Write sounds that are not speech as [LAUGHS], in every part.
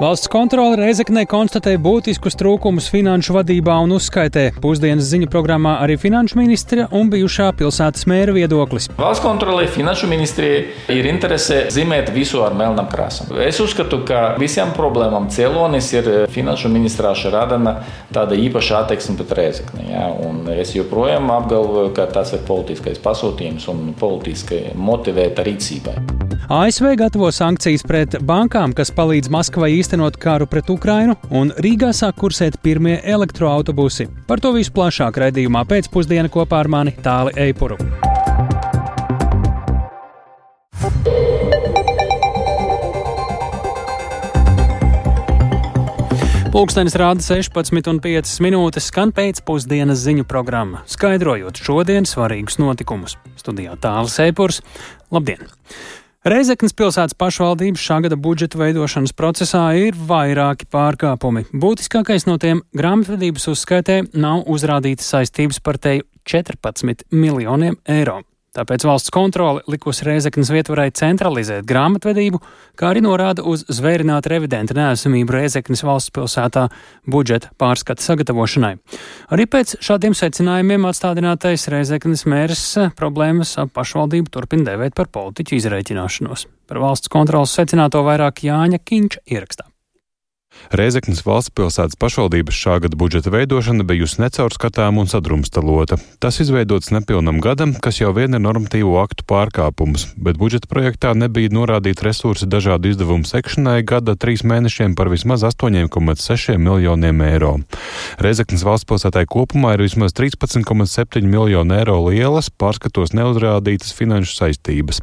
Valsts kontrole Reizeknē konstatē būtiskus trūkumus finanšu vadībā un uzskaitē. Pusdienas ziņu programmā arī finanšu ministra un bijušā pilsētas mēra viedoklis. Valsts kontrolē finanšu ministrijai ir interese zīmēt visu ar melnām krāsām. Es uzskatu, ka visām problēmām cēlonis ir finanšu ministrāša radana tāda īpaša attieksme pret Reizekni. Ja? Es joprojām apgalvoju, ka tas ir politiskais pasūtījums un politiski motivēta rīcība. ASV gatavo sankcijas pret bankām, kas palīdz Maskavai īstenot karu pret Ukrainu, un Rīgā sāk kursēt pirmie elektroautobusi. Par to visu plašāk raidījumā pēcpusdienā kopā ar mani Tāli Eipuru. Pūkstens rāda 16,5 minūtes, skan pēcpusdienas ziņu programma, skaidrojot šodienas svarīgus notikumus. Studijā tālāk Eipurs. Labdien! Reizeknas pilsētas pašvaldības šā gada budžeta veidošanas procesā ir vairāki pārkāpumi. Būtiskākais no tiem grāmatvedības uzskaitē nav uzrādītas saistības par teju 14 miljoniem eiro. Tāpēc valsts kontrole likusi Reizeknas vietvarai centralizēt grāmatvedību, kā arī norāda uz zvērinātu revidenta neesamību Reizeknas valsts pilsētā budžeta pārskata sagatavošanai. Arī pēc šādiem secinājumiem atstādinātais Reizeknas mērs problēmas ap pašvaldību turpina dēvēt par politiķu izreikināšanos. Par valsts kontrolas secināto vairāk Jāņa Kīņša ierakstā. Reizeknas valsts pilsētas pašvaldības šā gada budžeta veidošana bijusi necaurskatāma un sadrumstalota. Tas izveidots nepilnam gadam, kas jau vien ir normatīvo aktu pārkāpums, bet budžeta projektā nebija norādīti resursi dažādu izdevumu sekšanai gada trīs mēnešiem par vismaz 8,6 miljoniem eiro. Reizeknas valsts pilsētai kopumā ir vismaz 13,7 miljonu eiro lielas pārskatos neuzrādītas finanšu saistības.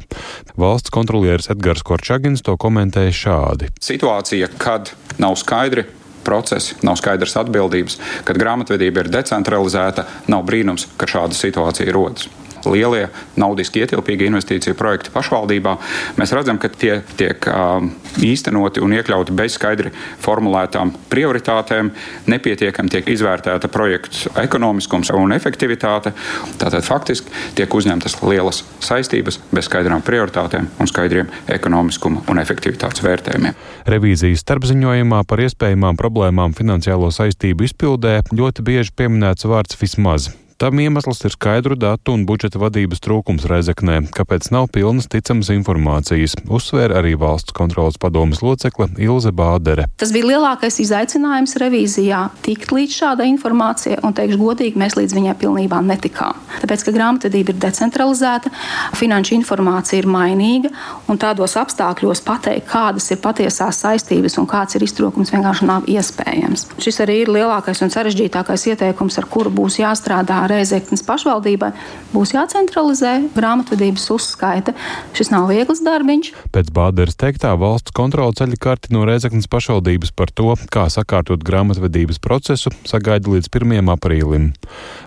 Valsts kontrolieris Edgars Korčagins to komentēja šādi. Situācija, kad nav skaidri procesi, nav skaidras atbildības, kad grāmatvedība ir decentralizēta, nav brīnums, ka šāda situācija rodas lielie naudiski ietilpīgi investīciju projekti pašvaldībā, mēs redzam, ka tie tiek um, īstenoti un iekļauti bez skaidri formulētām prioritātēm, nepietiekami tiek izvērtēta projektu ekonomiskums un efektivitāte. Tātad faktiski tiek uzņemtas lielas saistības bez skaidrām prioritātēm un skaidriem ekonomiskuma un efektivitātes vērtējumiem. Revīzijas starpziņojumā par iespējamām problēmām finansiālo saistību izpildē ļoti bieži pieminēts vārds vismaz. Tam iemesls ir skaidru datu un budžeta vadības trūkums Reizeknē, kāpēc nav pilnas ticamas informācijas, uzsvēra arī valsts kontrolas padomas locekle Ilze Bādere. Tas bija lielākais izaicinājums revīzijā - tikt līdz šādai informācijai, un teikšu godīgi, mēs līdz viņai pilnībā netikām. Tāpēc, ka grāmatvedība ir decentralizēta, finanšu informācija ir mainīga, un tādos apstākļos pateikt, kādas ir patiesās saistības un kāds ir iztrūkums, vienkārši nav iespējams. Šis arī ir lielākais un sarežģītākais ieteikums, ar kuru būs jāstrādā Reizeknas pašvaldībai būs jācentralizē grāmatvedības uzskaite. Šis nav viegls darbiņš. Pēc Bāderes teiktā valsts kontrola ceļa karti no Reizeknas pašvaldības par to, kā sakārtot grāmatvedības procesu, sagaida līdz 1. aprīlim.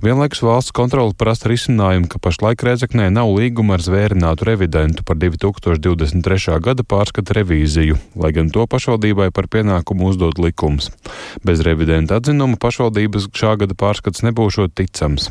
Vienlaikus valsts kontrola prasa risinājumu, ka pašlaik Reizeknē nav līguma ar zvērinātu revidentu par 2023. gada pārskata revīziju, lai gan to pašvaldībai par pienākumu uzdod likums. Bez revidenta atzinuma pašvaldības šā gada pārskats nebūšot ticams.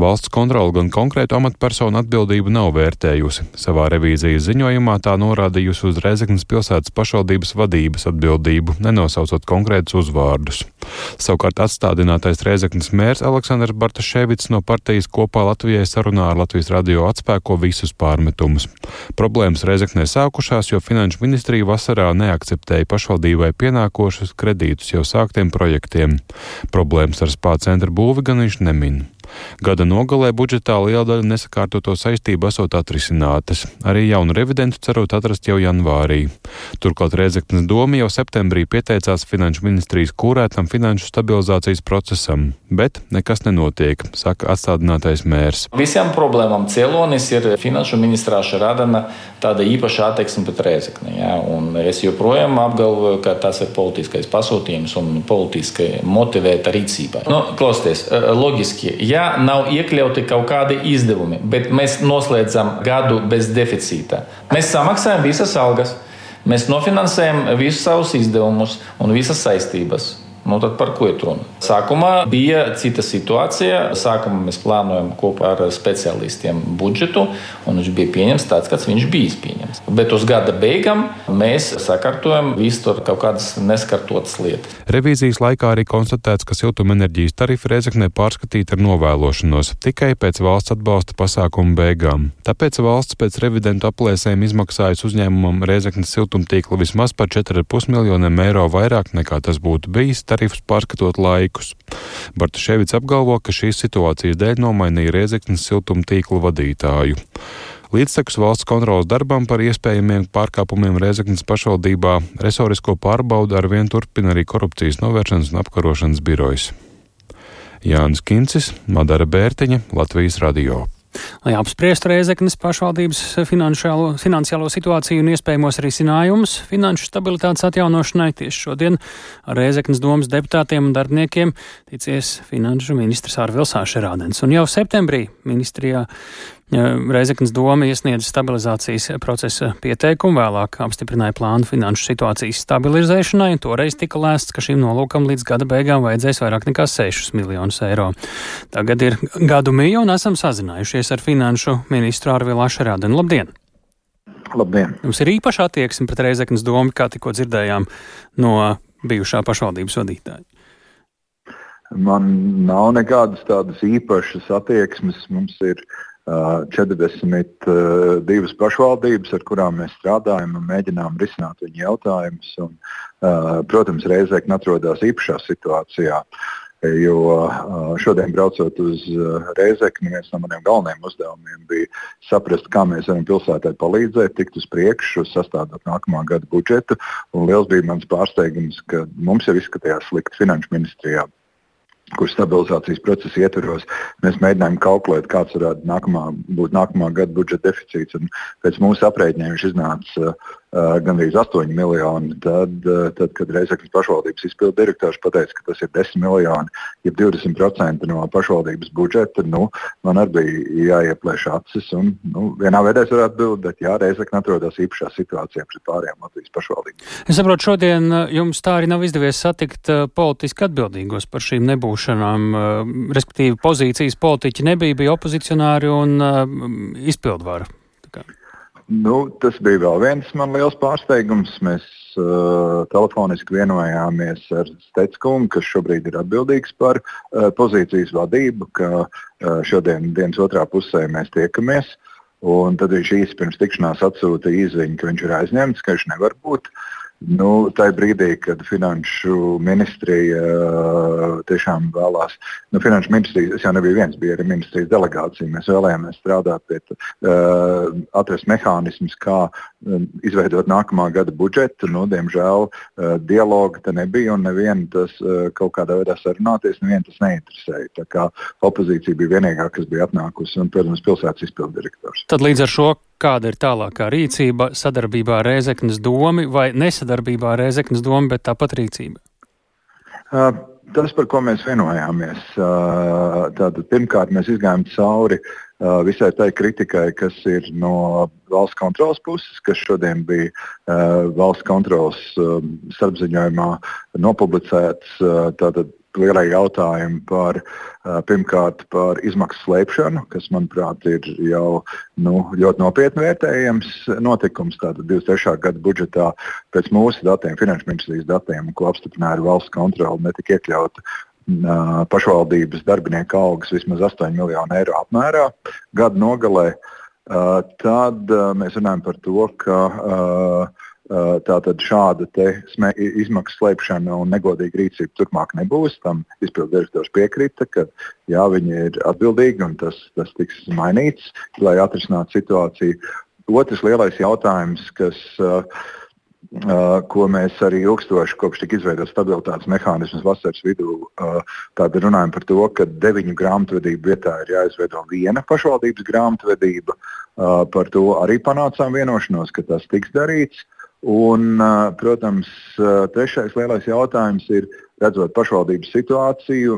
Valsts kontrole gan konkrētu amatpersonu atbildību nav vērtējusi. Savā revīzijas ziņojumā tā norādījusi uz Rezeknas pilsētas pašvaldības vadības atbildību, nenosaucot konkrētus uzvārdus. Savukārt atstādinātais Rezeknas mērs Aleksandrs Bartaševits no partijas kopā Latvijai sarunā ar Latvijas radio atspēko visus pārmetumus. Problēmas Rezeknē sākušās, jo Finanšu ministrija vasarā neakceptēja pašvaldībai pienākošus kredītus jau sāktiem projektiem. Problēmas ar spā centra būvi gan viņš nemin. Gada nogalē budžetā liela daļa nesakārtoto saistību esot atrisinātas, arī jaunu revidentu cerot atrast jau janvārī. Turklāt Rēzeknas doma jau septembrī pieteicās Finanšu ministrijas kūrētam finanšu stabilizācijas procesam, bet nekas nenotiek, saka atstādinātais mērs. Visām problēmām cēlonis ir Finanšu ministrāša radana tāda īpaša attieksme pret Rēzekni. Ja? Es joprojām apgalvoju, ka tas ir politiskais pasūtījums un politiski motivēta rīcība. Nu, klausieties, loģiski, ja ja nav iekļauti kaut kādi izdevumi, bet mēs noslēdzam gadu bez deficīta. Mēs samaksājam visas algas, mēs nofinansējam visus savus izdevumus un visas saistības. Nu, tad par ko ir runa? Sākumā bija cita situācija. Sākumā mēs plānojam kopā ar speciālistiem budžetu, un viņš bija pieņemts tāds, kāds viņš bija pieņemts. Bet uz gada beigām mēs sakārtojam visu tur kaut kādas neskartotas lietas. Revīzijas laikā arī konstatēts, ka siltumenerģijas tarifi Reizeknē pārskatīti ar novēlošanos tikai pēc valsts atbalsta pasākumu beigām. Tāpēc valsts pēc revidentu aplēsēm izmaksājas uzņēmumam Reizeknes siltumtīkla vismaz par 4,5 miljoniem eiro vairāk nekā tas būtu bijis tarifus pārskatot laikus. Bartaševits apgalvo, ka šīs situācijas dēļ nomainīja Riezeknas siltuma tīkla vadītāju. Līdztekus valsts kontrolas darbam par iespējamiem pārkāpumiem Reizeknas pašvaldībā resorisko pārbaudu ar vien turpina arī korupcijas novēršanas un apkarošanas birojas. Jānis Kincis, Madara Bērtiņa, Latvijas radio. Lai apspriestu Reizeknas pašvaldības finansiālo, situāciju un iespējamos risinājumus finanšu stabilitātes atjaunošanai, tieši šodien Reizeknas domas deputātiem un darbiniekiem ticies finanšu ministrs Arvils Āšerādens. Un jau septembrī ministrijā Reizeknas doma iesniedza stabilizācijas procesa pieteikumu, vēlāk apstiprināja plānu finanšu situācijas stabilizēšanai, toreiz tika lēsts, ka šim nolūkam līdz gada beigām vajadzēs vairāk nekā 6 miljonus eiro. Tagad ir gadu mija un esam sazinājušies ar finanšu ministru Arvilu Ašerādenu. Labdien! Labdien! Jums ir īpaša attieksme pret Reizeknas domu, kā tikko dzirdējām no bijušā pašvaldības vadītāja. Man nav nekādas tādas īpašas attieksmes. Mums ir uh, 42 pašvaldības, ar kurām mēs strādājam un mēģinām risināt viņu jautājumus. Un, protams, Reizekne atrodas īpašā situācijā. Jo šodien, braucot uz Reizekni, viens no maniem galvenajiem uzdevumiem bija saprast, kā mēs varam pilsētai palīdzēt, tikt uz priekšu, sastādot nākamā gada budžetu. Un liels bija mans pārsteigums, ka mums jau izskatījās slikti finanšu ministrijā kur stabilizācijas procesa ietvaros mēs mēģinājām kalkulēt, kāds varētu nākamā, būt nākamā gada budžeta deficīts. Un pēc mūsu aprēķiniem viņš iznāca uh, gandrīz 8 miljoni. Tad, uh, tad kad Reizeknas pašvaldības izpildu direktors pateica, ka tas ir 10 miljoni, ja 20% no pašvaldības budžeta, nu, man arī bija jāieplēš acis. Un, nu, vienā veidā es varētu atbildēt, bet jā, Reizekna atrodas īpašā situācijā pret pārējām Latvijas pašvaldībām. Es saprotu, šodien jums tā arī nav izdevies satikt politiski atbildīgos par šīm nebūšanām eh, respektīvi pozīcijas politiķi nebija, bija opozicionāri un izpildvara. Nu, tas bija vēl viens man liels pārsteigums. Mēs uh, telefoniski vienojāmies ar Stetskungu, kas šobrīd ir atbildīgs par uh, pozīcijas vadību, ka uh, šodien dienas otrā pusē mēs tiekamies. Un tad viņš īsi pirms tikšanās atsūtīja īziņu, ka viņš ir aizņemts, ka viņš nevar būt. Uh, Nu, tajā brīdī, kad finanšu ministrija uh, tiešām vēlās, nu, finanšu ministrija, es jau nebiju viens, bija arī ministrijas delegācija. Mēs vēlējāmies strādāt pie uh, atrast mehānismus, kā uh, izveidot nākamā gada budžetu. Nu, diemžēl uh, dialoga te nebija un nevienu tas uh, kaut kādā veidā sarunāties, nevienu tas neinteresēja. Tā kā opozīcija bija vienīgā, kas bija atnākusi un, protams, pilsētas izpildirektors. Tad līdz ar šo kāda ir tālākā rīcība sadarbībā ar Rēzeknas domu vai nesadarbībā ar Rēzeknas domu, bet tāpat rīcība? Uh, tas, par ko mēs vienojāmies, uh, tātad pirmkārt mēs izgājām cauri uh, visai tai kritikai, kas ir no valsts kontrolas puses, kas šodien bija valsts kontrolas um, starpziņojumā nopublicēts. Tātad lielie jautājumi par, pirmkārt, par izmaksu slēpšanu, kas, manuprāt, ir jau nu, ļoti nopietni vērtējams notikums. Tātad 23. gada budžetā pēc mūsu datiem, finanšu ministrijas datiem, ko apstiprināja valsts kontrole, netika iekļauta pašvaldības darbinieku algas vismaz 8 miljonu eiro apmērā gada nogalē. Tad mēs runājam par to, ka Tātad šāda izmaksu slēpšana un negodīga rīcība turpmāk nebūs. Tam izpildu direktors piekrita, ka jā, viņi ir atbildīgi un tas, tas tiks mainīts, lai atrisinātu situāciju. Otrs lielais jautājums, kas, uh, ko mēs arī ilgstoši kopš tika izveidots stabilitātes mehānisms vasaras vidū, uh, tad runājam par to, ka deviņu grāmatvedību vietā ir jāizveido viena pašvaldības grāmatvedība. Uh, par to arī panācām vienošanos, ka tas tiks darīts. Un, protams, trešais lielais jautājums ir, redzot pašvaldības situāciju,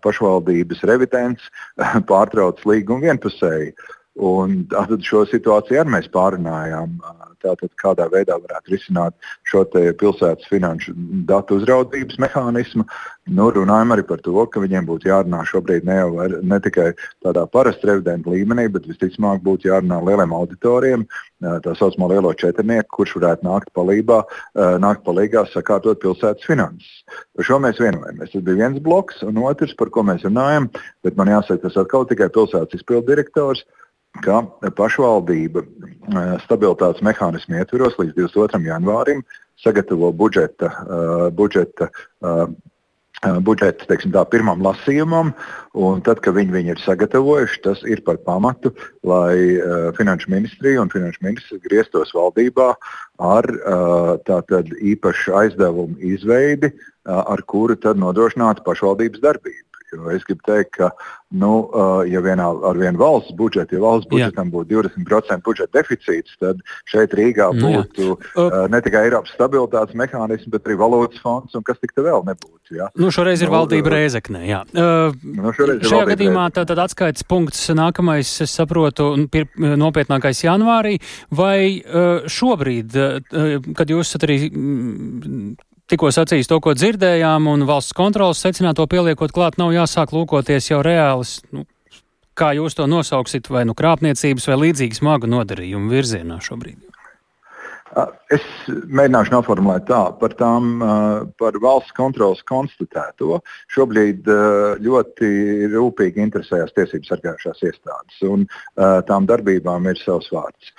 pašvaldības revidents [LAUGHS] pārtrauc līgumu vienpusēji. Un tātad šo situāciju arī mēs pārunājām. Tātad, kādā veidā varētu risināt šo pilsētas finanšu datu uzraudzības mehānismu. Nu, runājam arī par to, ka viņiem būtu jārunā šobrīd ne, jau, ne tikai tādā parasta revidenta līmenī, bet visticamāk būtu jārunā lieliem auditoriem, tā saucamā lielo četrnieku, kurš varētu nākt palīgā, nākt palīgā sakārtot pilsētas finanses. Par šo mēs vienojamies. Tas bija viens bloks, un otrs, par ko mēs runājam, bet man jāsaka, tas atkal tikai pilsētas izpildu direktors. Ka pašvaldība eh, stabilitātes mehānismu ietvaros līdz 22. janvārim sagatavo budžeta, uh, budžeta uh, budžeta teiksim, tā, pirmam lasījumam, un tad, kad viņi viņu ir sagatavojuši, tas ir par pamatu, lai uh, Finanšu ministrija un Finanšu ministrs grieztos valdībā ar uh, tātad, īpašu aizdevumu izveidi, uh, ar kuru tad nodrošinātu pašvaldības darbību. Jo es gribu teikt, ka, nu, ja vienā ar vienu valsts budžetu, ja valsts budžetam Jā. būtu 20% budžeta deficīts, tad šeit Rīgā nu būtu Jā. uh, ne tikai Eiropas stabilitātes mehānisms, bet arī valūtas fonds un kas tik te vēl nebūtu. Ja? Nu, šoreiz ir nu, valdība Rēzeknē. Uh, nu, šajā gadījumā tad atskaites punkts nākamais, es saprotu, pir, nopietnākais janvārī, vai šobrīd, kad jūs esat arī tikko sacījis to, ko dzirdējām, un valsts kontrolas secināto pieliekot klāt, nav jāsāk lūkoties jau reāls, nu, kā jūs to nosauksiet, vai nu krāpniecības vai līdzīgi smagu nodarījumu virzienā šobrīd? Es mēģināšu noformulēt tā par tām, par valsts kontrolas konstatēto. Šobrīd ļoti rūpīgi interesējas tiesību sargājušās iestādes, un tām darbībām ir savs vārds.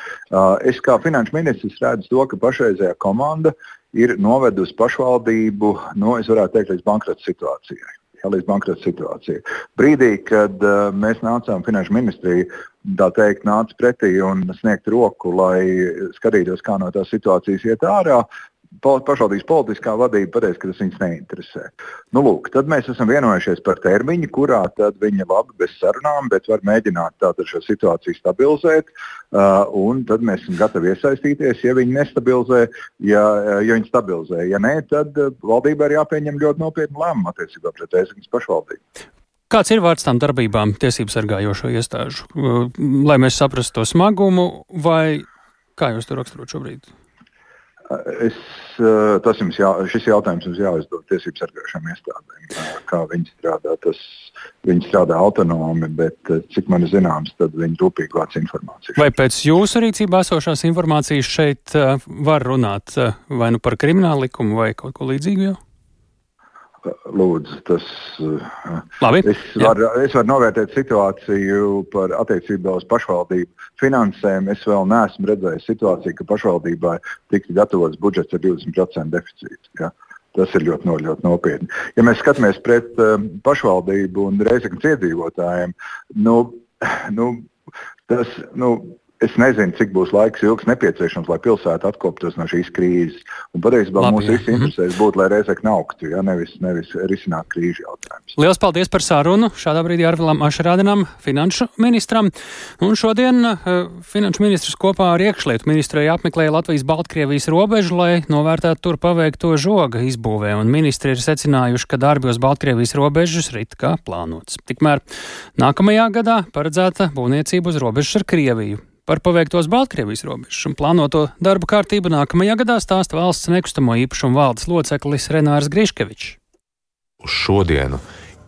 Es kā finanšu ministrs redzu to, ka pašreizējā komanda ir novedusi pašvaldību, nu, es varētu teikt, līdz bankrota situācijai. Līdz bankrota situācijai. Brīdī, kad uh, mēs nācām finanšu ministriju, tā teikt, nāca pretī un sniegt roku, lai skatītos, kā no tās situācijas iet ārā, pašvaldības politiskā vadība pateica, ka tas viņus neinteresē. Nu, lūk, tad mēs esam vienojušies par termiņu, kurā viņi labi bez sarunām, bet var mēģināt tātad šo situāciju stabilizēt. Uh, tad mēs esam gatavi iesaistīties, ja viņi nestabilizē, ja, ja viņi stabilizē. Ja nē, tad uh, valdībai ir jāpieņem ļoti nopietni lēmumi attiecībā pret Ēzekas pašvaldību. Kāds ir vārds tām darbībām tiesību sargājošo iestāžu, lai mēs saprastu to smagumu, vai kā jūs to raksturot šobrīd? Es, tas jums jā, šis jautājums jums jāuzdod tiesību sargājušām iestādēm. Kā viņi strādā, tas viņi strādā autonomi, bet cik man ir zināms, tad viņi rūpīgi vāc informāciju. Vai pēc jūsu rīcībā esošās informācijas šeit var runāt vai nu par kriminālu likumu vai kaut ko līdzīgu? Jau? Lūdzu, tas Labi, es, varu, es varu novērtēt situāciju par attiecībā uz pašvaldību finansēm. Es vēl neesmu redzējis situāciju, ka pašvaldībai tiktu gatavots budžets ar 20% deficītu. Ja? Tas ir ļoti, no, ļoti nopietni. Ja mēs skatāmies pret um, pašvaldību un reizeknas iedzīvotājiem, nu, nu, tas, nu, Es nezinu, cik būs laiks ilgs nepieciešams, lai pilsēta atkoptos no šīs krīzes. Un patiesībā mums visiem mhm. interesēs būt, lai reizekne augtu, ja nevis, nevis risināt krīžu jautājumus. Lielas paldies par sarunu. Šādā brīdī Arvilam Ašrādinam, finanšu ministram. Un šodien uh, finanšu ministrs kopā ar iekšlietu ministriju apmeklēja Latvijas-Baltkrievijas robežu, lai novērtētu tur paveikto žoga izbūvē. Un ministri ir secinājuši, ka darbi uz Baltkrievijas robežas rit kā plānots. Tikmēr nākamajā gadā paredzēta būvniecība uz robežas ar Krieviju. Par paveiktos Baltkrievijas robežas un plānoto darbu kārtību nākamajā gadā stāsta valsts nekustamo īpašumu valdes loceklis Renārs Griškevičs. Uz šodienu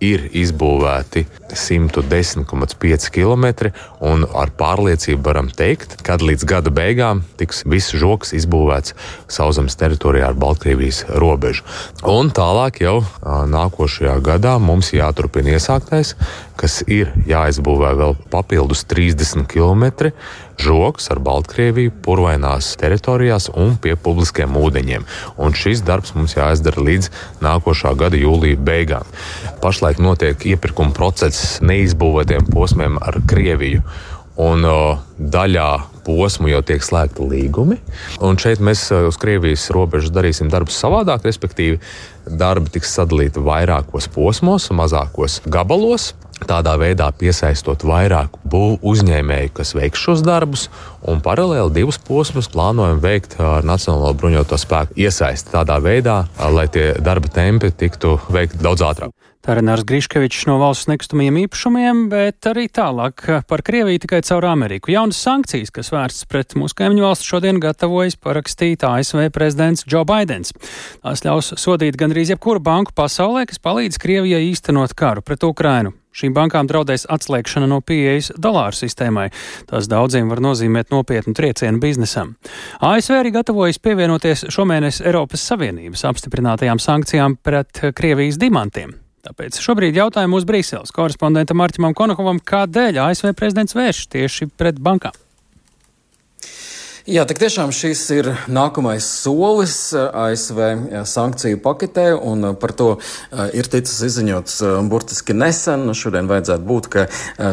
ir izbūvēti 110,5 km, un ar pārliecību varam teikt, ka līdz gada beigām tiks viss žoks izbūvēts sauszemes teritorijā ar Baltkrievijas robežu. Un tālāk jau nākošajā gadā mums jāturpina iesāktais, kas ir jāizbūvē vēl papildus 30 km žoks ar Baltkrieviju, purvainās teritorijās un pie publiskiem ūdeņiem. Un šis darbs mums jāizdara līdz nākošā gada jūlija beigām. Pašlaik notiek iepirkuma process neizbūvētiem posmiem ar Krieviju. Un o, daļā posmu jau tiek slēgti līgumi. Un šeit mēs uz Krievijas robežas darīsim darbus savādāk, respektīvi, darbi tiks sadalīti vairākos posmos, mazākos gabalos. tādā veidā piesaistot vairāk būvu uzņēmēju, kas veiks šos darbus, un paralēli divus posmus plānojam veikt ar Nacionālo bruņoto spēku iesaisti tādā veidā, lai tie darba tempi tiktu veikti daudz ātrāk. Tā ir Nārs Griškevičs no valsts nekustamajiem īpašumiem, bet arī tālāk par Krieviju tikai caur Ameriku. Jaunas sankcijas, kas vērstas pret mūsu kaimiņu valsts, šodien gatavojas parakstīt ASV prezidents Joe Bidenis. Tās ļaus sodīt gandrīz jebkuru banku pasaulē, kas palīdz Krievijai īstenot karu pret Ukrainu. Šīm bankām draudēs atslēgšana no pieejas dolāru sistēmai. Tas daudziem var nozīmēt nopietnu triecienu biznesam. ASV arī gatavojas pievienoties šomēnes Eiropas Savienības apstiprinātajām sankcijām pret Krievijas dimantiem. Tāpēc šobrīd jautājumu uz Brīseles korespondentam Marķimam Konokovam, kādēļ ASV prezidents vērš tieši pret bankām. Jā, tik tiešām šis ir nākamais solis eh, ASV eh, sankciju paketē, un eh, par to ir ticis izziņots burtiski nesen. Šodien vajadzētu būt, ka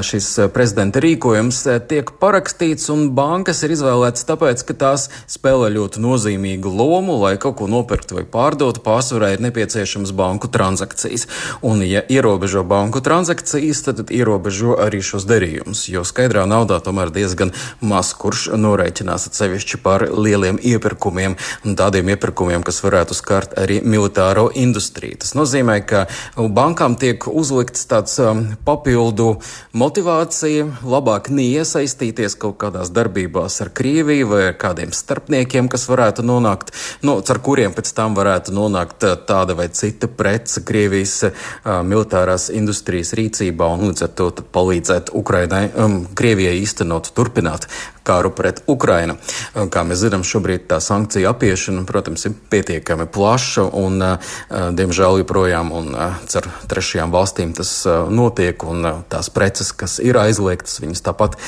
šis prezidenta rīkojums tiek parakstīts, un bankas ir izvēlētas tāpēc, ka tās spēlē ļoti nozīmīgu lomu, lai kaut ko nopirktu vai pārdotu. Pārsvarā ir nepieciešams banku transakcijas, un ja ierobežo banku transakcijas, tad ierobežo arī šos darījumus, jo skaidrā naudā tomēr diezgan maz kurš norēķinās sevišķi par lieliem iepirkumiem un tādiem iepirkumiem, kas varētu skart arī militāro industriju. Tas nozīmē, ka bankām tiek uzlikts tāds um, papildu motivācija labāk neiesaistīties kaut kādās darbībās ar Krieviju vai ar kādiem starpniekiem, kas varētu nonākt, nu, ar kuriem pēc tam varētu nonākt uh, tāda vai cita prece Krievijas uh, militārās industrijas rīcībā un līdz ar to palīdzēt Ukrainai, um, Krievijai īstenot, turpināt kāru pret Ukrainu. Kā mēs zinām, šobrīd tā sankcija apiešana, protams, ir pietiekami plaša un, diemžēl, joprojām un ar trešajām valstīm tas notiek un tās preces, kas ir aizliegtas, viņas tāpat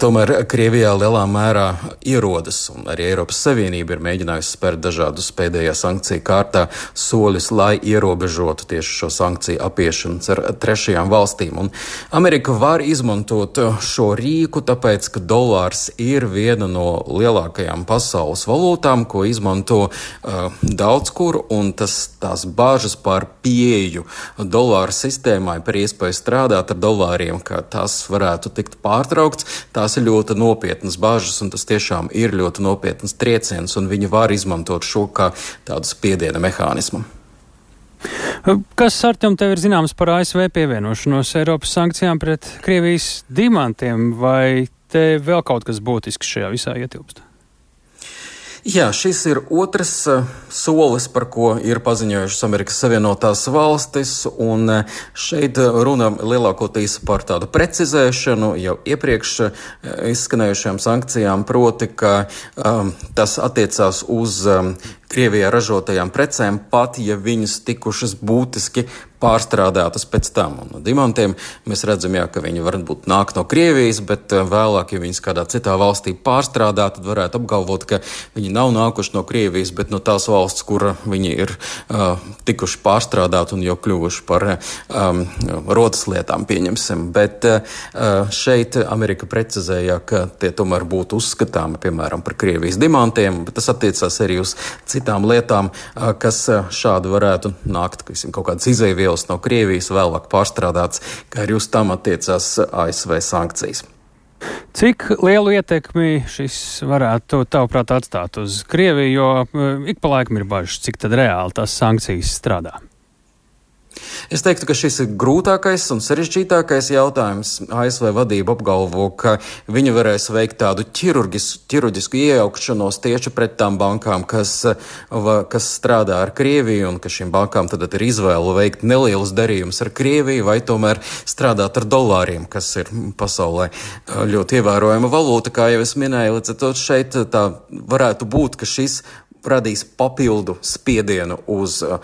tomēr Krievijā lielā mērā ierodas un arī Eiropas Savienība ir mēģinājusi spērt dažādus pēdējā sankciju kārtā soļus, lai ierobežotu tieši šo sankciju apiešanu ar trešajām valstīm. Un Amerika var izmantot šo rīku, tāpēc, ka dolārs ir viena no lielākajām pasaules valūtām, ko izmanto uh, daudz kur, un tas, tās bāžas par pieeju dolāru sistēmai, par iespēju strādāt ar dolāriem, ka tas varētu tikt pārtraukts, tās ir ļoti nopietnas bāžas, un tas tiešām ir ļoti nopietnas trieciens, un viņi var izmantot šo kā tādu spiediena mehānismu. Kas ar tiem tev ir zināms par ASV pievienošanos Eiropas sankcijām pret Krievijas dimantiem, vai te vēl kaut kas būtisks šajā visā ietilpst? Jā, šis ir otrs uh, solis, par ko ir paziņojušas Amerikas Savienotās valstis, un uh, šeit runa lielākoties par tādu precizēšanu jau iepriekš izskanējušajām sankcijām, proti, ka um, tas attiecās uz um, Krievijā ražotajām precēm, pat ja viņas tikušas būtiski pārstrādātas pēc tam. Un no dimantiem mēs redzam, jā, ka viņi varbūt nāk no Krievijas, bet eh, vēlāk, ja viņas kādā citā valstī pārstrādā, tad varētu apgalvot, ka viņi nav nākuši no Krievijas, bet no tās valsts, kur viņi ir uh, tikuši pārstrādāti un jau kļuvuši par um, rotas lietām, pieņemsim. Bet uh, šeit Amerika precizēja, ka tie tomēr būtu uzskatāmi, piemēram, par Krievijas dimantiem, bet tas attiecās arī uz citām citām lietām, kas šādi varētu nākt, piemēram, kaut kādas izēvielas no Krievijas, vēlāk pārstrādāts, kā arī uz tam attiecās ASV sankcijas. Cik lielu ietekmi šis varētu, tavuprāt, atstāt uz Krieviju, jo ik pa laikam ir bažas, cik tad reāli tās sankcijas strādā? Es teiktu, ka šis ir grūtākais un sarežģītākais jautājums. ASV vadība apgalvo, ka viņi varēs veikt tādu ķirurģisku iejaukšanos tieši pret tām bankām, kas, kas strādā ar Krieviju, un ka šīm bankām tad ir izvēle veikt nelielus darījumus ar Krieviju vai tomēr strādāt ar dolāriem, kas ir pasaulē ļoti ievērojama valūta, kā jau es minēju. Līdz ar to šeit tā varētu būt, ka šis radīs papildu spiedienu uz uh,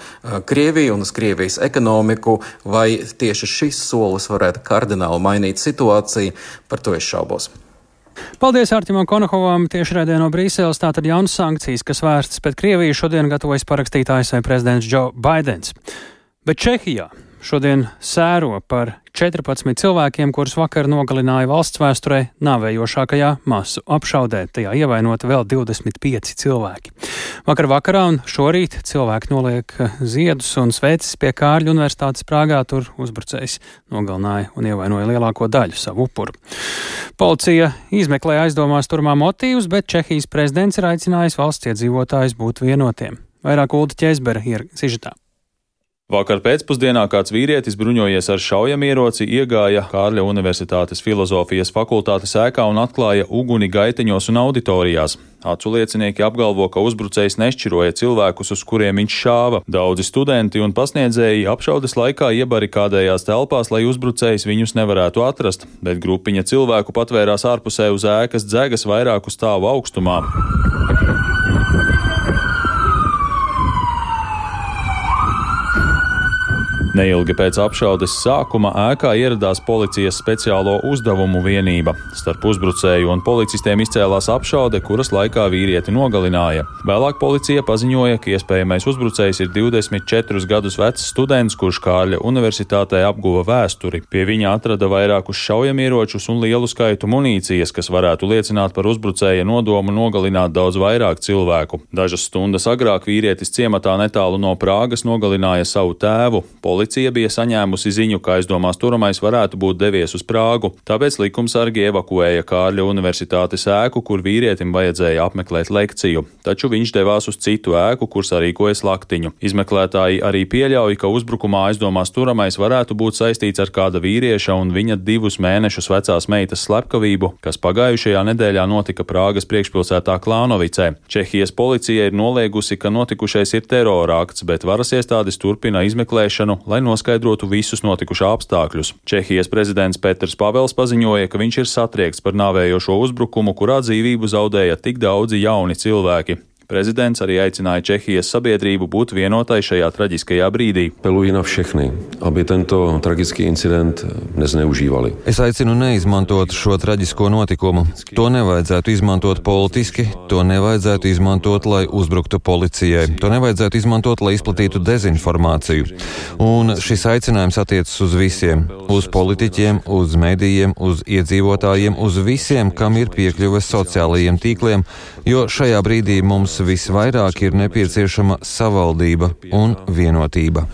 Krieviju un uz Krievijas ekonomiku, vai tieši šis solis varētu kardināli mainīt situāciju, par to es šaubos. Paldies Artimam Konohovam tieši redzē no Brīseles. Tātad jaunas sankcijas, kas vērstas pret Krieviju, šodien gatavojas parakstīt ASV prezidents Joe Bidenis. Bet Čehijā šodien sēro par 14 cilvēkiem, kurus vakar nogalināja valsts vēsturē nāvējošākajā masu apšaudē. Tajā ievainoti vēl 25 cilvēki. Vakar vakarā un šorīt cilvēki noliek ziedus un sveces pie Kārļu universitātes Prāgā. Tur uzbrucējs nogalināja un ievainoja lielāko daļu savu upuru. Policija izmeklē aizdomās turmā motīvus, bet Čehijas prezidents ir aicinājis valsts iedzīvotājus būt vienotiem. Vairāk Ulda Ķēzbera ir sižetā. Vakar pēcpusdienā kāds vīrietis bruņojies ar šaujamieroci iegāja Kārļa Universitātes filozofijas fakultātes ēkā un atklāja uguni gaiteņos un auditorijās. Acu liecinieki apgalvo, ka uzbrucējs nešķiroja cilvēkus, uz kuriem viņš šāva. Daudzi studenti un pasniedzēji apšaudes laikā iebarikādējās telpās, lai uzbrucējs viņus nevarētu atrast, bet grupiņa cilvēku patvērās ārpusē uz ēkas dzegas vairāku stāvu augstumā. Neilgi pēc apšaudes sākuma ēkā ieradās policijas speciālo uzdevumu vienība. Starp uzbrucēju un policistiem izcēlās apšaude, kuras laikā vīrieti nogalināja. Vēlāk policija paziņoja, ka iespējamais uzbrucējs ir 24 gadus vecs students, kurš Kārļa universitātē apguva vēsturi. Pie viņa atrada vairākus šaujamieročus un lielu skaitu munīcijas, kas varētu liecināt par uzbrucēja nodomu nogalināt daudz vairāk cilvēku. Dažas stundas agrāk vīrietis ciematā netālu no Prāgas nogalināja savu tēvu. Policija bija saņēmusi ziņu, ka aizdomās turamais varētu būt devies uz Prāgu, tāpēc likumsargi evakuēja Kārļa universitātes ēku, kur vīrietim vajadzēja apmeklēt lekciju, taču viņš devās uz citu ēku, kur sarīkoja slaktiņu. Izmeklētāji arī pieļauj, ka uzbrukumā aizdomās turamais varētu būt saistīts ar kāda vīrieša un viņa divus mēnešus vecās meitas slepkavību, kas pagājušajā nedēļā notika Prāgas priekšpilsētā Klānovicē. Čehijas policija ir noliegusi, ka notikušais ir terorākts, bet varas iestādes turpina izmeklēšanu, lai noskaidrotu visus notikušā apstākļus. Čehijas prezidents Peters Pavels paziņoja, ka viņš ir satriekts par nāvējošo uzbrukumu, kurā dzīvību zaudēja tik daudzi jauni cilvēki. Prezidents arī aicināja Čehijas sabiedrību būt vienotai šajā traģiskajā brīdī. Es aicinu neizmantot šo traģisko notikumu. To nevajadzētu izmantot politiski, to nevajadzētu izmantot, lai uzbruktu policijai, to nevajadzētu izmantot, lai izplatītu dezinformāciju. Un šis aicinājums attiecas uz visiem - uz politiķiem, uz medijiem, uz iedzīvotājiem, uz visiem, kam ir piekļuve sociālajiem tīkliem, jo šajā brīdī mums mums visvairāk ir nepieciešama savaldība un vienotība.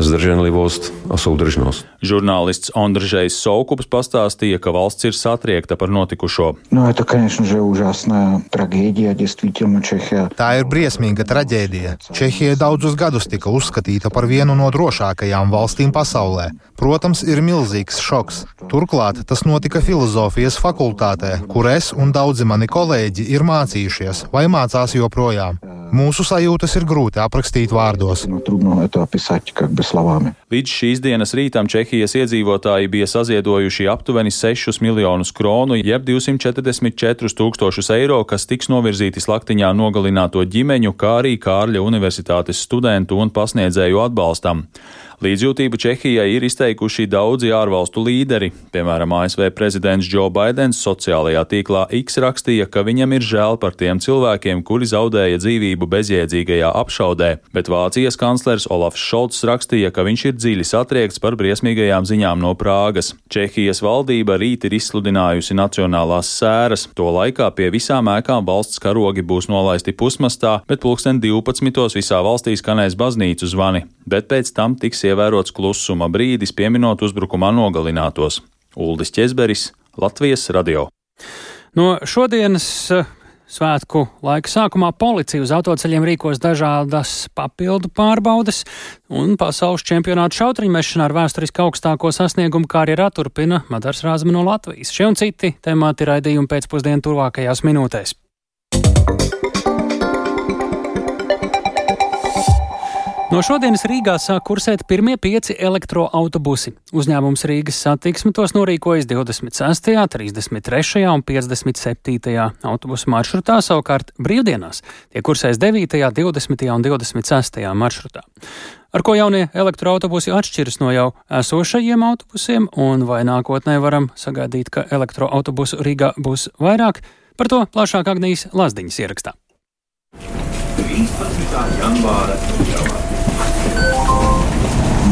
Žurnālists Andržējs Soukups pastāstīja, ka valsts ir satriekta par notikušo. Nu, это, конечно же, ужасная трагедия, действительно, Чехija. Tā ir briesmīga traģēdija. Čehija daudzus gadus tika uzskatīta par vienu no drošākajām valstīm pasaulē. Protams, ir milzīgs šoks. Turklāt tas notika filozofijas fakultātē, kur es un daudzi mani kolēģi ir mācījušies vai mācās joprojām. Mūsu sajūtas ir grūti aprakstīt vārdos. Līdz šīs dienas rītam Čehijas iedzīvotāji bija saziedojuši aptuveni 6 miljonus kronu, jeb 244 tūkstošus eiro, kas tiks novirzīti slaktiņā nogalināto ģimeņu, kā arī Kārļa Universitātes studentu un pasniedzēju atbalstam. Līdzjūtību Čehijai ir izteikuši daudzi ārvalstu līderi. Piemēram, ASV prezidents Joe Bidenis sociālajā tīklā X rakstīja, ka viņam ir žēl par tiem cilvēkiem, kuri zaudēja dzīvību bezjēdzīgajā apšaudē, bet Vācijas kanclers Olafs Šolts rakstīja, ka viņš ir dziļi satriekts par briesmīgajām ziņām no Prāgas. Čehijas valdība rīt ir izsludinājusi nacionālās sēras. To laikā pie visām ēkām valsts karogi būs nolaisti pusmastā, bet pulksten 12. visā valstī skanēs baznīcu zvani, bet pēc tam tiks ievērots klusuma brīdis, pieminot uzbrukumā nogalinātos. Uldis Česberis, Latvijas radio. No šodienas eh, Svētku laika sākumā policija uz autoceļiem rīkos dažādas papildu pārbaudes, un pasaules čempionāta šautriņmešanā ar vēsturiski augstāko sasniegumu kā arī turpina Madars Rāzma no Latvijas. Šie un citi temati raidījumi pēcpusdienu tuvākajās minūtēs. No šodienas Rīgā sāk kursēt pirmie pieci elektroautobusi. Uzņēmums Rīgas satiksme tos norīkojas 26., 33. un 57. autobusu maršrutā, savukārt brīvdienās tie kursēs 9., 20. un 26. maršrutā. Ar ko jaunie elektroautobusi atšķiras no jau esošajiem autobusiem, un vai nākotnē varam sagaidīt, ka elektroautobusu Rīgā būs vairāk, par to plašāk Agnijas Lazdiņas ierakstā. 13. janvāra ielā.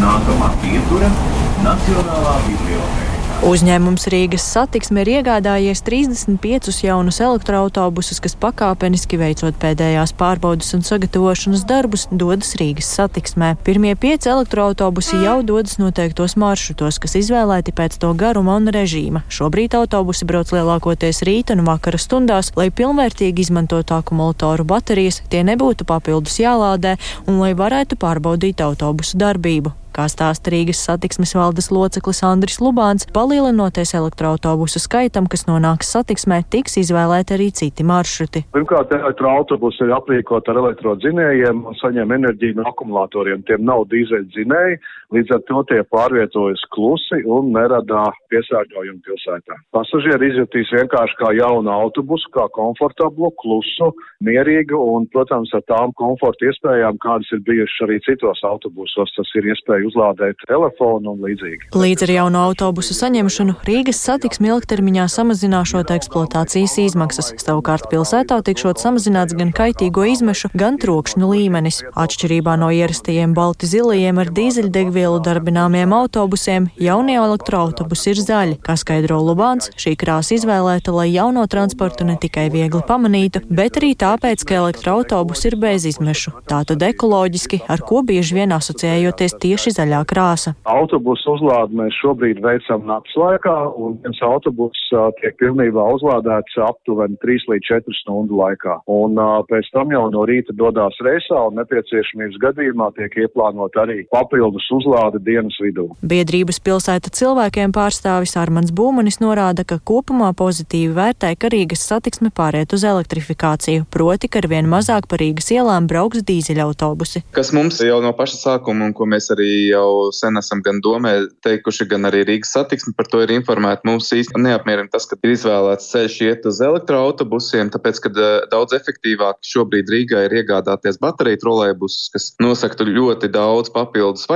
Nākamā pietura - Nacionālā biblioteka. Uzņēmums Rīgas satiksme ir iegādājies 35 jaunus elektroautobusus, kas pakāpeniski veicot pēdējās pārbaudas un sagatavošanas darbus, dodas Rīgas satiksmē. Pirmie pieci elektroautobusi jau dodas noteiktos maršrutos, kas izvēlēti pēc to garuma un režīma. Šobrīd autobusi brauc lielākoties rīta un vakara stundās, lai pilnvērtīgi izmantotu akumulātoru baterijas, tie nebūtu papildus jālādē un lai varētu pārbaudīt autobusu darbību. Kā stāsta Rīgas satiksmes valdes loceklis Andris Lubāns, palielinoties elektroautobusu skaitam, kas nonāks satiksmē, tiks izvēlēti arī citi maršruti. Pirmkārt, elektroautobusi ir aprīkot ar elektrodzinējiem un saņem enerģiju no akumulatoriem. Tiem nav dīzeļdzinēji, līdz ar to tie pārvietojas klusi un nerada piesārņojumu pilsētā. Pasažieri izjutīs vienkārši kā jaunu autobusu, kā komfortablu, klusu, mierīgu un, protams, ar tām komforta iespējām, kādas ir bijušas arī citos autobusos. Tas ir iespēja uzlādēt telefonu un līdzīgi. Līdz ar jauno autobusu saņemšanu Rīgas satiksmi ilgtermiņā samazināšot eksploatācijas izmaksas. Savukārt pilsētā tikšot samazināts gan kaitīgo izmešu, gan trokšņu līmenis. Atšķirībā no ierastajiem balti zilajiem ar dīzeļdegvielu darbināmiem autobusiem, jaunie elektroautobusi ir zaļi. Kā skaidro Lubāns, šī krāsa izvēlēta, lai jauno transportu ne tikai viegli pamanītu, bet arī tāpēc, ka elektroautobusi ir bez izmešu. Tātad ekoloģiski, ar ko bieži vien asociējoties tieši zaļā krāsa. Autobusu uzlādi mēs šobrīd veicam nakts laikā, un viens autobus tiek pilnībā uzlādēts aptuveni 3 līdz 4 stundu laikā. Un uh, pēc tam jau no rīta dodās reisā, un nepieciešamības gadījumā tiek ieplānot arī papildus uzlāde dienas vidū. Biedrības pilsēta cilvēkiem pārstāvis Armans Būmanis norāda, ka kopumā pozitīvi vērtē, ka Rīgas satiksme pāriet uz elektrifikāciju, proti, ka arvien mazāk pa Rīgas ielām brauks dīzeļautobusi. Kas mums jau no paša sākuma un ko mēs arī jau sen esam gan domē teikuši, gan arī Rīgas satiksmi par to ir informēti. Mums īsti neapmierina tas, ka ir izvēlēts ceļš iet uz elektroautobusiem, tāpēc, ka eh, daudz efektīvāk šobrīd Rīgā ir iegādāties bateriju trolēbusus, kas nosaktu ļoti daudz papildus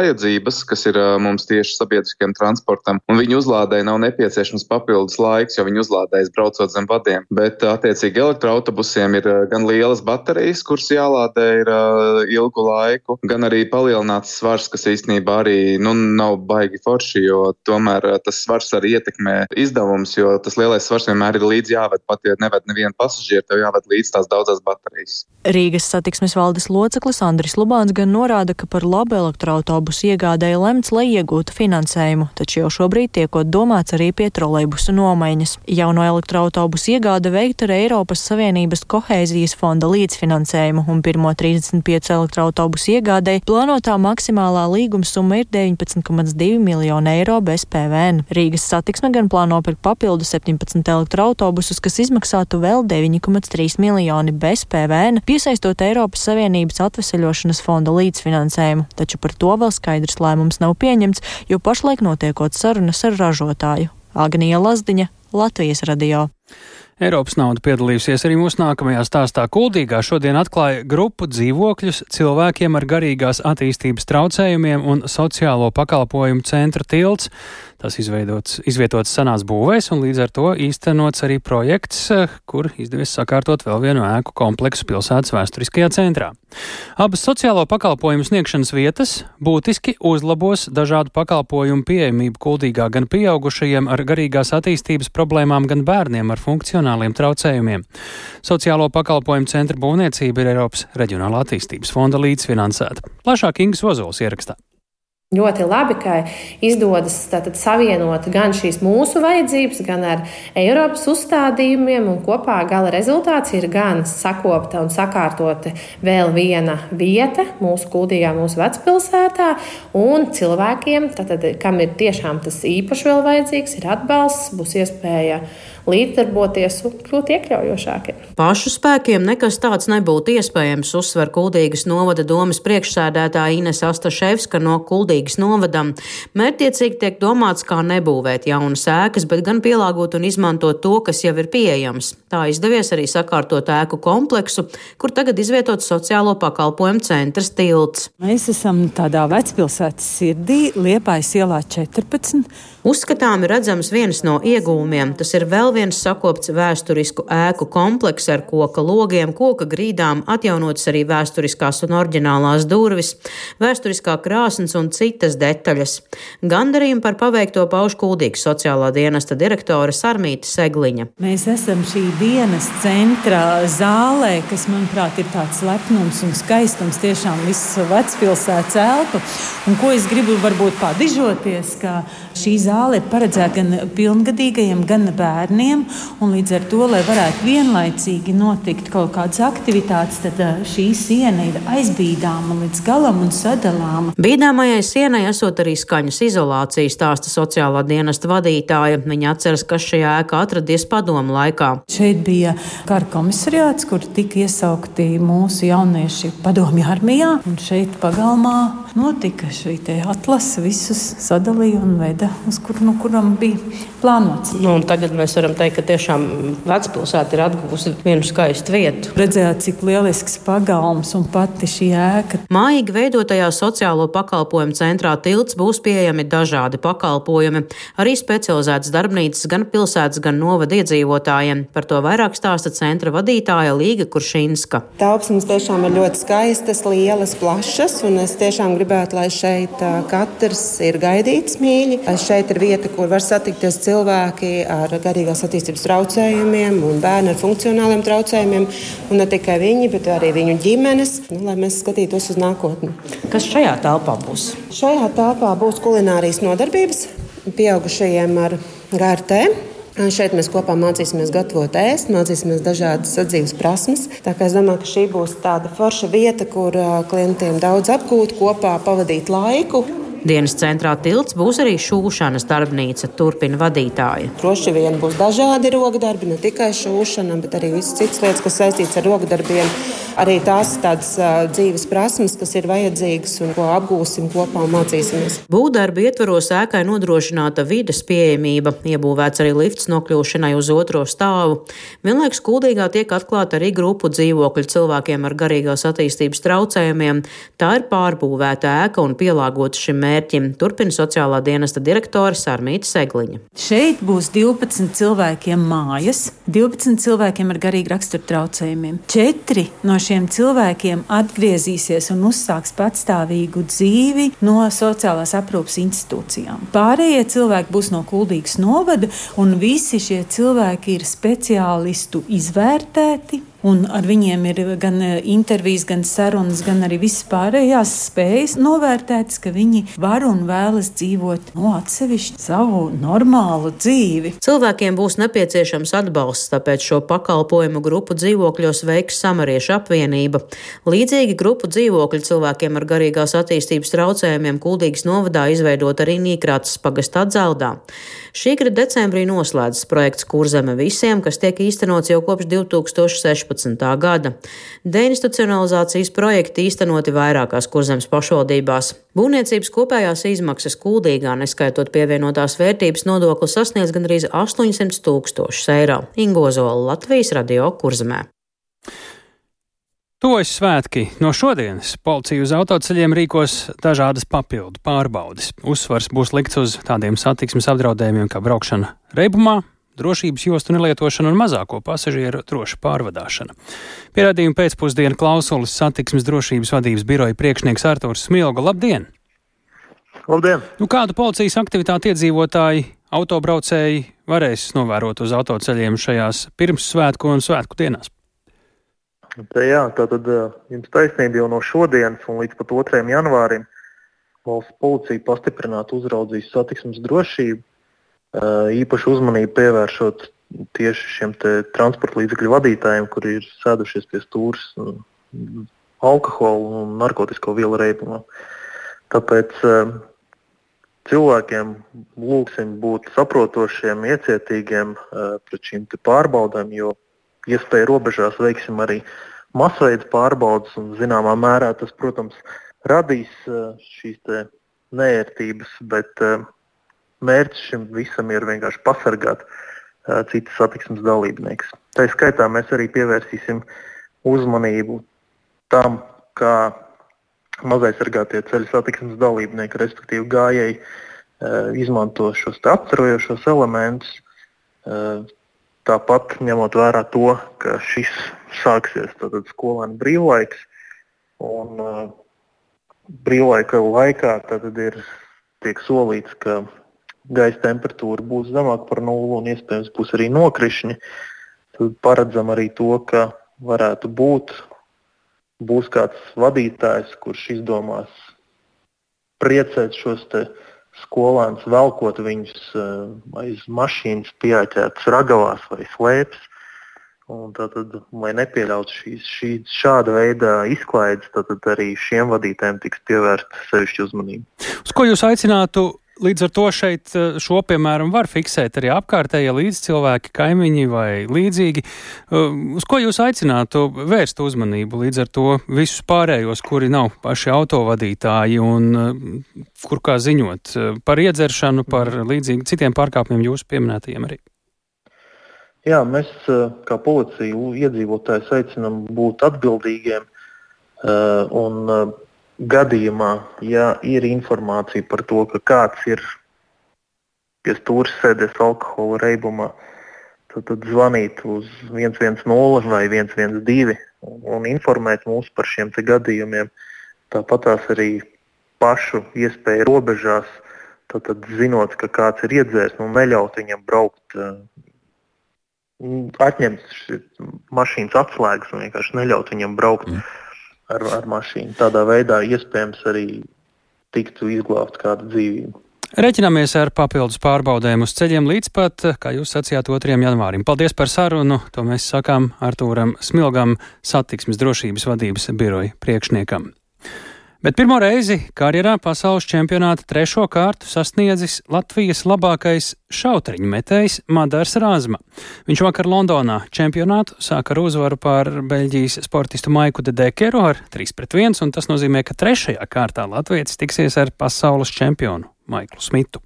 vajadzības, kas ir mums tieši sabiedriskiem transportam, un viņu uzlādēji nav nepieciešams papildus laiks, jo viņi uzlādējas braucot zem vadiem. Bet, attiecīgi, elektroautobusiem ir gan lielas baterijas, kuras jālādē ir ilgu laiku, gan arī palielināts svars, kas īstenībā arī nu, nav baigi forši, jo tomēr tas svars arī ietekmē izdevums, jo tas lielais svars vienmēr ir līdzi jāved, pat ja neved nevienu pasažieru, tev jāved līdz tās daudzās baterijas. Rīgas satiksmes valdes loceklis Andris Lubāns gan norāda, ka par labu elektroautobusu iegādēja lemts, lai iegūtu finansējumu, taču jau šobrīd tiekot domāts arī pie trolejbusu nomaiņas. Jauno elektroautobusu iegāde veikta ar Eiropas Savienības kohēzijas fonda līdzfinansējumu, un pirmo 35 elektroautobusu iegādēji plānotā maksimālā līguma summa ir 19,2 miljoni eiro bez PVN. Rīgas satiksme gan plāno pirkt papildu 17 elektroautobusus, kas izmaksātu vēl 9,3 miljoni bez PVN, piesaistot Eiropas Savienības atveseļošanas fonda līdzfinansējumu, taču par to vēl skaidrs lēmums nav pieņemts, jo pašlaik notiekot sarunas ar ražotāju. Agnija Lazdiņa, Latvijas radio. Eiropas nauda piedalījusies arī mūsu nākamajā stāstā. Kuldīgā šodien atklāja grupu dzīvokļus cilvēkiem ar garīgās attīstības traucējumiem un sociālo pakalpojumu centra tilts. Tas izveidots, izvietots senās būvēs, un līdz ar to īstenots arī projekts, kur izdevies sakārtot vēl vienu ēku kompleksu pilsētas vēsturiskajā centrā. Abas sociālo pakalpojumu sniegšanas vietas būtiski uzlabos dažādu pakalpojumu pieejamību kuldīgā gan pieaugušajiem ar garīgās attīstības problēmām, gan bērniem ar funkcionāliem traucējumiem. Sociālo pakalpojumu centra būvniecība ir Eiropas Reģionālā attīstības fonda līdzfinansēta. Plašāk Ingas Ozols ierakstā. Ļoti labi, ka izdodas tātad, savienot gan šīs mūsu vajadzības, gan ar Eiropas uzstādījumiem, un kopā gala rezultāts ir gan sakopta un sakārtota vēl viena vieta mūsu kuldīgā, mūsu vecpilsētā, un cilvēkiem, tātad, kam ir tiešām tas īpaši vēl vajadzīgs, ir atbalsts, būs iespēja līdzdarboties un kļūt iekļaujošākiem. Pašu spēkiem nekas tāds nebūtu iespējams, uzsver Kuldīgas novada domas priekšsēdētāja Ines Astaševska no Kuldīgas novadam. Mērķiecīgi tiek domāts, kā nebūvēt jaunas ēkas, bet gan pielāgot un izmantot to, kas jau ir pieejams. Tā izdevies arī sakārtot ēku kompleksu, kur tagad izvietots sociālo pakalpojumu centrs tilts. Mēs esam tādā vecpilsētas sirdī, Liepājas ielā 14. Uzskatām redzams viens no iegūmiem. Tas ir vēl viens sakopts vēsturisku ēku komplekss ar koka logiem, koka grīdām, atjaunotas arī vēsturiskās un oriģinālās durvis, vēsturiskā krāsnes un citas detaļas. Gandarījumu par paveikto pauž kuldīgs sociālā dienesta direktore Sarmīta Segliņa. Mēs esam šī dienas centra zālē, kas, manuprāt, ir tāds lepnums un skaistums tiešām viss vecpilsētas elpa. Un ko es gribu varbūt padižoties, ka šī zāle ir paredzēta gan pilngadīgajiem, gan bērniem. Līdz ar to, lai varētu vienlaicīgi notikt kaut kādas aktivitātes, tad šī siena ir aizbīdāma līdz galam un sadalāma. Bīdāmajai sienai esot arī skaņas izolācija, stāsta sociālā dienesta vadītāja. Viņa atceras, kas šajā ēkā atradies padomu laikā. Šeit bija kara komisariāts, kur tika iesaukti mūsu jaunieši padomju armijā. Un šeit pagalmā notika šī atlase, visus sadalīja un veda, uz kur, no kuram bija plānots. Nu, tagad mēs varam teikt, ka tiešām vecpilsēta ir atguvusi vienu skaistu vietu. Redzēt, cik lielisks pagalms un pati šī ēka. Mājīgi veidotajā sociālo pakalpojumu centrā tilts būs pieejami dažādi pakalpojumi, arī specializētas darbnīcas gan pilsētas, gan novada iedzīvotājiem. Par to vairāk stāsta centra vadītāja Līga Kuršinska. Telpas tiešām ir ļoti skaistas, lielas, plašas, un es tiešām gribētu, lai šeit katrs ir gaidīts mīļi. Šeit ir vieta, kur var satikties cilvēki ar garīgās attīstības traucējumiem un bērni ar funkcionāliem traucējumiem. Un ne tikai viņi, bet arī viņu ģimenes, nu, lai mēs skatītos uz nākotni. Kas šajā telpā būs? Šajā telpā būs kulinārijas nodarbības pieaugušajiem ar GRT. Šeit mēs kopā mācīsimies gatavot ēst, mācīsimies dažādas sadzīves prasmes. Tā kā es domāju, ka šī būs tāda forša vieta, kur klientiem daudz apgūt, kopā pavadīt laiku. Dienas centrā tilts būs arī šūšanas darbnīca, turpina vadītāja. Droši vien būs dažādi rokdarbi, ne tikai šūšana, bet arī visas citas lietas, kas saistītas ar rokdarbiem. Arī tās tādas uh, dzīves prasmes, kas ir vajadzīgas un ko apgūsim kopā un mācīsimies. Būvdarba ietvaros ēkai nodrošināta vides pieejamība, iebūvēts arī lifts nokļūšanai uz otro stāvu. Vienlaikus kuldīgā tiek atklāta arī grupu dzīvokļu cilvēkiem ar garīgās attīstības traucējumiem. Tā ir pārbūvēta ēka un pielāgota šim mērķim mērķim, turpina sociālā dienesta direktore Sārmīta Segliņa. Šeit būs 12 cilvēkiem mājas, 12 cilvēkiem ar garīgu raksturu traucējumiem. Četri no šiem cilvēkiem atgriezīsies un uzsāks patstāvīgu dzīvi no sociālās aprūpas institūcijām. Pārējie cilvēki būs no Kuldīgas novada, un visi šie cilvēki ir speciālistu izvērtēti Un ar viņiem ir gan e, intervijas, gan sarunas, gan arī visas pārējās spējas novērtētas, ka viņi var un vēlas dzīvot no atsevišķu savu normālu dzīvi. Cilvēkiem būs nepieciešams atbalsts, tāpēc šo pakalpojumu grupu dzīvokļos veiks Samariešu apvienība. Līdzīgi grupu dzīvokļu cilvēkiem ar garīgās attīstības traucējumiem Kuldīgas novadā izveidot arī Nīkrātas pagastā dzeldā. Šī gada decembrī noslēdzas projekts Kurzeme visiem, kas tiek īstenots jau kopš 2016. Gada. Deinstitucionalizācijas projekti īstenoti vairākās Kurzemes pašvaldībās. Būvniecības kopējās izmaksas kuldīgā, neskaitot pievienotās vērtības nodokli, sasniedz gandrīz 800 tūkstošus eiro. Ingozola Latvijas radio Kurzemē. Tojas svētki. No šodienas policija uz autoceļiem rīkos dažādas papildu pārbaudes. Uzsvars būs likts uz tādiem satiksmes apdraudējumiem kā braukšana reibumā, drošības jostu nelietošana un mazāko pasažieru droša pārvadāšana. Pierādījuma pēcpusdienu klausulis satiksmes drošības vadības biroja priekšnieks Artūrs Smilga. Labdien! Labdien! Nu, kādu policijas aktivitāti iedzīvotāji, autobraucēji varēs novērot uz autoceļiem šajās pirmssvētku un svētku dienās? Tā, jā, tā tad jums taisnība jau no šodienas un līdz pat 2. janvārim valsts policija pastiprināti uzraudzīs satiksmes drošību, īpaši uzmanību pievēršot tieši šiem transporta līdzekļu vadītājiem, kuri ir sēdušies pie stūres alkohola un narkotiku vielu reibumā. Tāpēc cilvēkiem lūgsim būt saprotošiem, iecietīgiem pret šīm pārbaudēm, jo iespēju robežās veiksim arī masveida pārbaudas. Zināmā mērā tas, protams, radīs šīs neērtības, bet mērķis šim visam ir vienkārši pasargāt eh, citas satiksmes dalībniekus. Tā skaitā mēs arī pievērsīsim uzmanību tam, kā mazaisargātie ceļu satiksmes dalībnieki, respektīvi gājēji, izmanto šos aptverojošos elementus, tāpat ņemot vērā to, ka šis sāksies skolēnu brīvlaiks, un uh, brīvlaika laikā ir tiek solīts, ka gaisa temperatūra būs zemāka par nulli un iespējams būs arī nokrišņi. Tad paredzam arī to, ka varētu būt būs kāds vadītājs, kurš izdomās priecēt šos skolēnus, velkot viņus uh, aiz mašīnas, pieķerts ragavās vai slēpes. Tātad, lai nepieļautu šīs, šīs šāda veida izklaides, tad arī šiem vadītājiem tiks pievērsta sevišķa uzmanība. Uz ko jūs aicinātu Līdz ar to šeit eh, šo, piemēram, var fiksēt arī apkārtējie līdzcilvēki, kaimiņi vai līdzīgi. Eh, uz ko jūs aicinātu vērst uzmanību līdz ar to visus pārējos, kuri nav paši autovadītāji un eh, kur kā ziņot par iedzeršanu, par līdzīgi citiem pārkāpumiem jūsu pieminētajiem arī? Jā, mēs kā policija iedzīvotājus aicinām būt atbildīgiem un gadījumā, ja ir informācija par to, ka kāds ir pie stūra sēdēs alkohola reibumā, tad, tad zvanīt uz 110 vai 112 un, informēt mūs par šiem gadījumiem. Tāpat arī pašu iespēju robežās, tad, tad zinot, ka kāds ir iedzēris un neļaut viņam braukt. Eh, atņemt mašīnas atslēgas un vienkārši neļaut viņam braukt. Mm ar, ar mašīnu. Tādā veidā iespējams arī tiktu izglābt kādu dzīvību. Reķināmies ar papildus pārbaudēm uz ceļiem līdz pat, kā jūs sacījāt, 2. janvārim. Paldies par sarunu. To mēs sakām Artūram Smilgam, satiksmes drošības vadības biroja priekšniekam. Bet pirmo reizi karjerā pasaules čempionāta trešo kārtu sasniedzis Latvijas labākais šauteņu metējs Madars Rāzma. Viņš vakar Londonā čempionātu sāka ar uzvaru pār Beļģijas sportistu Maiku de Dekeru ar 3 pret 1, un tas nozīmē, ka trešajā kārtā Latvijas tiksies ar pasaules čempionu Maiklu Smitu.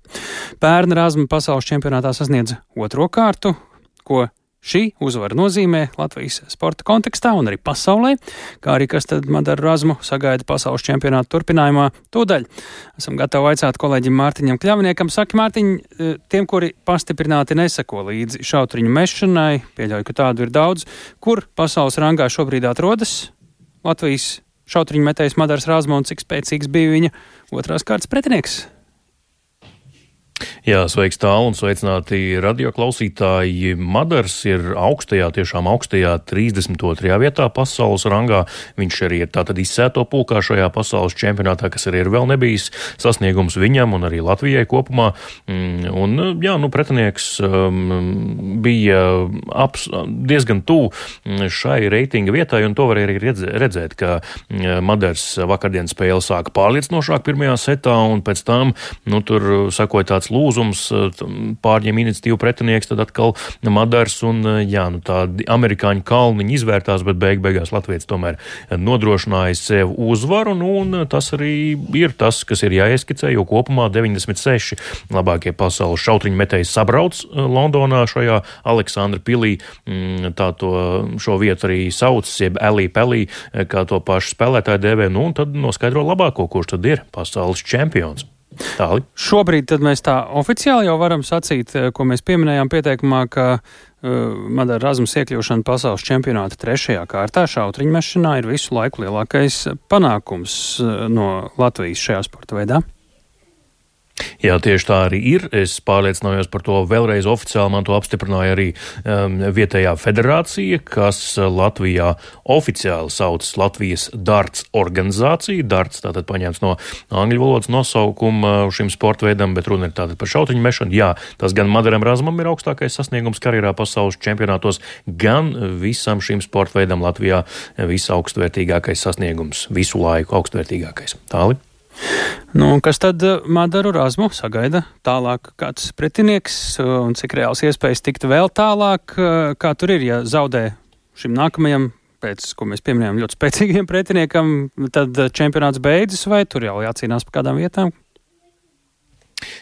Pērna Rāzma pasaules čempionātā sasniedz otro kārtu, ko Šī uzvara nozīmē Latvijas sporta kontekstā un arī pasaulē, kā arī kas tad Madaru Razmu sagaida pasaules čempionāta turpinājumā. Tūdaļ esam gatavi aicāt kolēģim Mārtiņam Kļavniekam. Saki, Mārtiņ, eh, tiem, kuri pastiprināti nesako līdzi šautriņu mešanai, pieļauju, ka tādu ir daudz, kur pasaules rangā šobrīd atrodas Latvijas šautriņu metējs Madars Razmu un cik spēcīgs bija viņa otrās kārtas pretinieks? Jā, sveiks tālu un sveicināti radioklausītāji. Madars ir augstajā, tiešām augstajā 32. vietā pasaules rangā. Viņš arī ir tātad izsēto pulkā šajā pasaules čempionātā, kas arī ir vēl nebijis sasniegums viņam un arī Latvijai kopumā. Mm, un, jā, nu, pretinieks um, bija aps, diezgan tuvu šai reitinga vietai, un to var arī redzēt, ka mm, Madars vakardienas spēle sāka pārliecinošāk pirmajā setā, un pēc tam, nu, tur sakoja tāds kāds lūzums, eh, pārņem iniciatīvu pretinieks, tad atkal Madars un eh, jā, nu tādi amerikāņu kalniņi izvērtās, bet beig beigās Latvijas tomēr nodrošināja sev uzvaru, nu, un tas arī ir tas, kas ir jāieskicē, jo kopumā 96 labākie pasaules šautriņu metēji sabrauc eh, Londonā šajā Aleksandra pilī, mm, tā to šo vietu arī sauc, jeb Elī Pelī, kā to pašu spēlētāju dēvē, nu, un tad noskaidro labāko, kurš tad ir pasaules čempions. Tāli. Šobrīd mēs tā oficiāli jau varam sacīt, eh, ko mēs pieminējām pieteikumā, ka uh, Madara Razmas iekļūšana pasaules čempionāta trešajā kārtā šautriņmešanā ir visu laiku lielākais panākums uh, no Latvijas šajā sporta veidā. Jā, tieši tā arī ir. Es pārliecinājos par to vēlreiz oficiāli. Man to apstiprināja arī um, vietējā federācija, kas Latvijā oficiāli sauc Latvijas darts organizācija. Darts tātad paņemts no angļu valodas nosaukuma šim sporta veidam, bet runa ir tātad par šautiņu mešanu. Jā, tas gan Madaram Razmam ir augstākais sasniegums karjerā pasaules čempionātos, gan visam šim sporta veidam Latvijā visaugstvērtīgākais sasniegums, visu laiku augstvērtīgākais. Tāli. Nu, kas tad eh, Madaru Razmu sagaida tālāk? Kāds pretinieks eh, un cik reāls iespējas tikt vēl tālāk? Eh, kā tur ir, ja zaudē šim nākamajam, pēc, ko mēs pieminējām, ļoti spēcīgiem pretiniekam, tad čempionāts beidzas vai tur jau jācīnās par kādām vietām?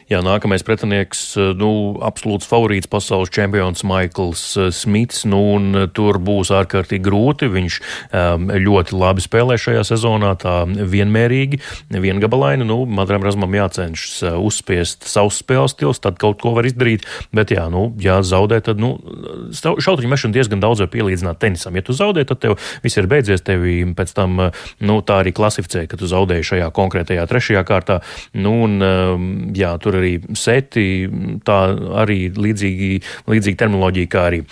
Jā, nākamais pretinieks, eh, nu, absolūts favorīts pasaules čempions Maikls eh, Smits, nu, un eh, tur būs ārkārtīgi grūti. Viņš um, ļoti labi spēlē šajā sezonā, tā vienmērīgi, viengabalaini, nu, Madram Razmam jācenšas uzspiest savus spēles stils, tad kaut ko var izdarīt, bet jā, nu, ja zaudē, tad, nu, šautriņu mešanu diezgan daudz var pielīdzināt tenisam. Ja tu zaudē, tad tev viss ir beidzies, tevi pēc tam, nu, tā arī klasificē, ka tu zaudēji šajā konkrētajā trešajā kārtā, nu, un, jā, jā, tur arī seti, tā arī līdzīgi, līdzīgi terminoloģija, kā arī,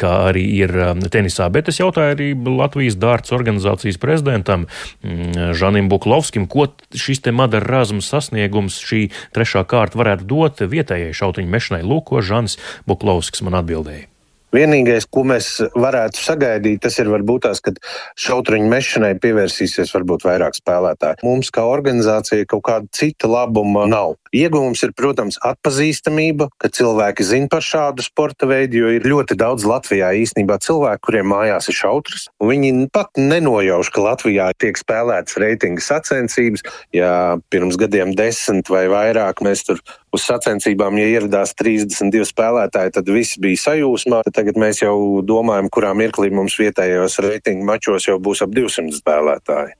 kā arī ir um, tenisā. Bet es jautāju arī Latvijas dārts organizācijas prezidentam mm, Žanim Buklovskim, ko šis te Madara Razmas sasniegums šī trešā kārta varētu dot vietējai šautiņu mešanai. Lūk, ko Žanis Buklovskis man atbildēja. Vienīgais, ko mēs varētu sagaidīt, tas ir varbūt tās, ka šautriņu mešanai pievērsīsies varbūt vairāk spēlētāji. Mums kā organizācija kaut kāda cita labuma nav. Iegūms ir, protams, atpazīstamība, ka cilvēki zina par šādu sporta veidu, jo ir ļoti daudz Latvijā īstenībā cilvēku, kuriem mājās ir šautras. Viņi pat nenojauš, ka Latvijā tiek spēlētas reitinga sacensības. Ja pirms gadiem desmit vai vairāk mēs tur uz sacensībām, ja ieradās 32 spēlētāji, tad viss bija sajūsmā. Tad tagad mēs jau domājam, kurā mirklī mums vietējos reitingu mačos jau būs ap 200 spēlētāji.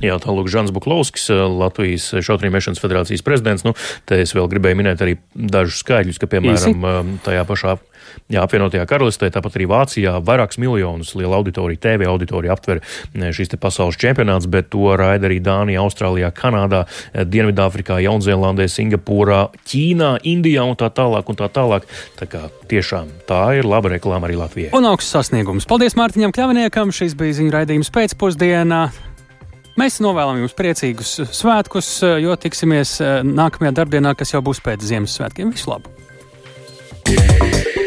Jā, tālāk Žants Buklovskis, Latvijas šautrīņu mešanas federācijas prezidents. Nu, te es vēl gribēju minēt arī dažus skaidļus, ka, piemēram, Īsi. tajā pašā jā, apvienotajā karalistē, tāpat arī Vācijā vairākus miljonus liela auditorija, TV auditorija aptver šīs te pasaules čempionāts, bet to raida arī Dānijā, Austrālijā, Kanādā, Dienvidāfrikā, Jaunzēlandē, Singapūrā, Ķīnā, Indijā un tā tālāk un tā tālāk. Tā kā tiešām tā ir laba reklāma arī Latvijai. Un augsts sasniegums. Paldies Mārtiņam Kļaviniekam, šis bija ziņu raidījums pēcpusdienā. Mēs novēlam jums priecīgus svētkus, jo tiksimies eh, nākamajā darbdienā, kas jau būs pēc Ziemassvētkiem. Visu labu! Yeah.